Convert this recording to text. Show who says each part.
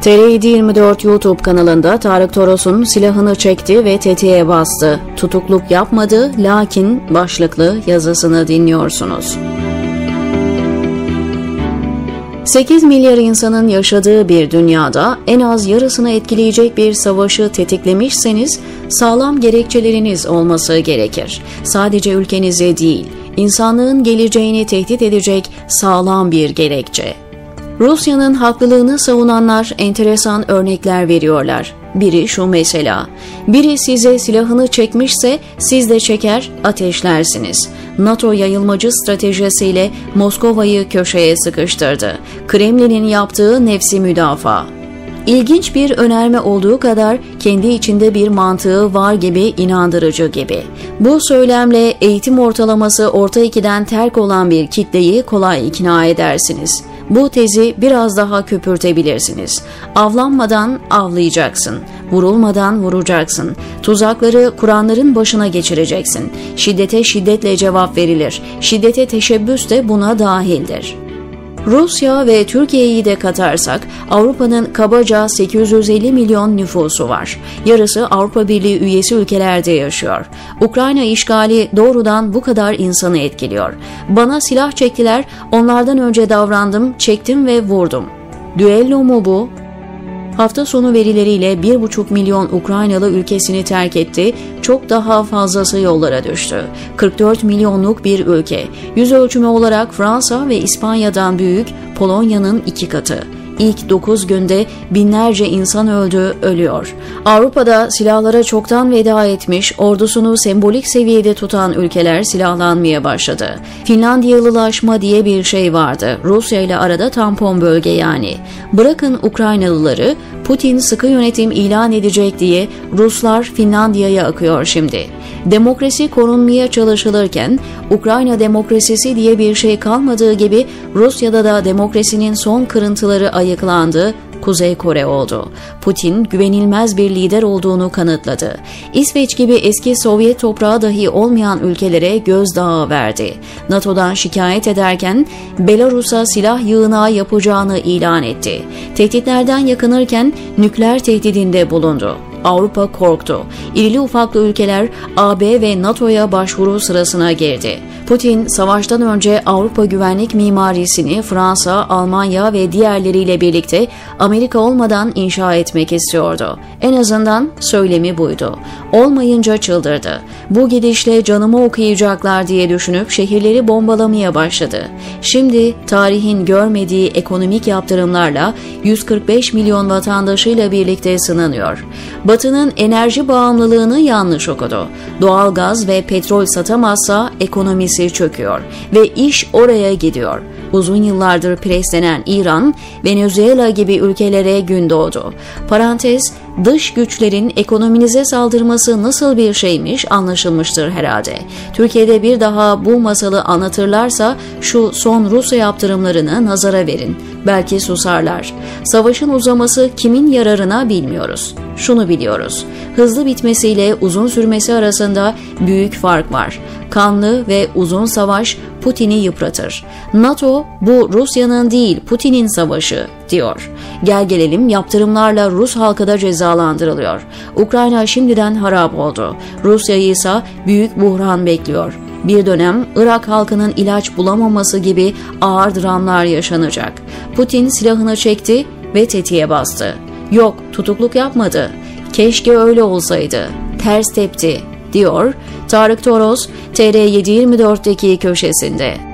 Speaker 1: TR724 YouTube kanalında Tarık Toros'un silahını çekti ve tetiğe bastı. Tutukluk yapmadı lakin başlıklı yazısını dinliyorsunuz. 8 milyar insanın yaşadığı bir dünyada en az yarısını etkileyecek bir savaşı tetiklemişseniz sağlam gerekçeleriniz olması gerekir. Sadece ülkenize değil, insanlığın geleceğini tehdit edecek sağlam bir gerekçe. Rusya'nın haklılığını savunanlar enteresan örnekler veriyorlar. Biri şu mesela, biri size silahını çekmişse siz de çeker, ateşlersiniz. NATO yayılmacı stratejisiyle Moskova'yı köşeye sıkıştırdı. Kremlin'in yaptığı nefsi müdafaa. İlginç bir önerme olduğu kadar kendi içinde bir mantığı var gibi inandırıcı gibi. Bu söylemle eğitim ortalaması orta ikiden terk olan bir kitleyi kolay ikna edersiniz. Bu tezi biraz daha köpürtebilirsiniz. Avlanmadan avlayacaksın. Vurulmadan vuracaksın. Tuzakları kuranların başına geçireceksin. Şiddete şiddetle cevap verilir. Şiddete teşebbüs de buna dahildir. Rusya ve Türkiye'yi de katarsak Avrupa'nın kabaca 850 milyon nüfusu var. Yarısı Avrupa Birliği üyesi ülkelerde yaşıyor. Ukrayna işgali doğrudan bu kadar insanı etkiliyor. Bana silah çektiler, onlardan önce davrandım, çektim ve vurdum. Düello mu bu? Hafta sonu verileriyle 1,5 milyon Ukraynalı ülkesini terk etti, çok daha fazlası yollara düştü. 44 milyonluk bir ülke. Yüz ölçümü olarak Fransa ve İspanya'dan büyük, Polonya'nın iki katı. İlk 9 günde binlerce insan öldü, ölüyor. Avrupa'da silahlara çoktan veda etmiş, ordusunu sembolik seviyede tutan ülkeler silahlanmaya başladı. Finlandiyalılaşma diye bir şey vardı. Rusya ile arada tampon bölge yani. Bırakın Ukraynalıları, Putin sıkı yönetim ilan edecek diye Ruslar Finlandiya'ya akıyor şimdi. Demokrasi korunmaya çalışılırken Ukrayna demokrasisi diye bir şey kalmadığı gibi Rusya'da da demokrasinin son kırıntıları ayıklandı, Kuzey Kore oldu. Putin güvenilmez bir lider olduğunu kanıtladı. İsveç gibi eski Sovyet toprağı dahi olmayan ülkelere gözdağı verdi. NATO'dan şikayet ederken Belarus'a silah yığınağı yapacağını ilan etti. Tehditlerden yakınırken nükleer tehdidinde bulundu. Avrupa korktu. İrili ufaklı ülkeler AB ve NATO'ya başvuru sırasına girdi. Putin savaştan önce Avrupa güvenlik mimarisini Fransa, Almanya ve diğerleriyle birlikte Amerika olmadan inşa etmek istiyordu. En azından söylemi buydu. Olmayınca çıldırdı. Bu gidişle canımı okuyacaklar diye düşünüp şehirleri bombalamaya başladı. Şimdi tarihin görmediği ekonomik yaptırımlarla 145 milyon vatandaşıyla birlikte sınanıyor. Batı'nın enerji bağımlılığını yanlış okudu. Doğal gaz ve petrol satamazsa ekonomisi çöküyor ve iş oraya gidiyor. Uzun yıllardır preslenen İran, Venezuela gibi ülkelere gün doğdu. Parantez, dış güçlerin ekonominize saldırması nasıl bir şeymiş anlaşılmıştır herhalde. Türkiye'de bir daha bu masalı anlatırlarsa şu son Rusya yaptırımlarını nazara verin. Belki susarlar. Savaşın uzaması kimin yararına bilmiyoruz. Şunu biliyoruz. Hızlı bitmesiyle uzun sürmesi arasında büyük fark var. Kanlı ve uzun savaş Putin'i yıpratır. NATO bu Rusya'nın değil Putin'in savaşı diyor. Gel gelelim yaptırımlarla Rus halkı da cezalandırılıyor. Ukrayna şimdiden harap oldu. Rusya'yı ise büyük buhran bekliyor. Bir dönem Irak halkının ilaç bulamaması gibi ağır dramlar yaşanacak. Putin silahını çekti ve tetiğe bastı. Yok tutukluk yapmadı. Keşke öyle olsaydı. Ters tepti diyor Tarık Toros TR724'deki köşesinde.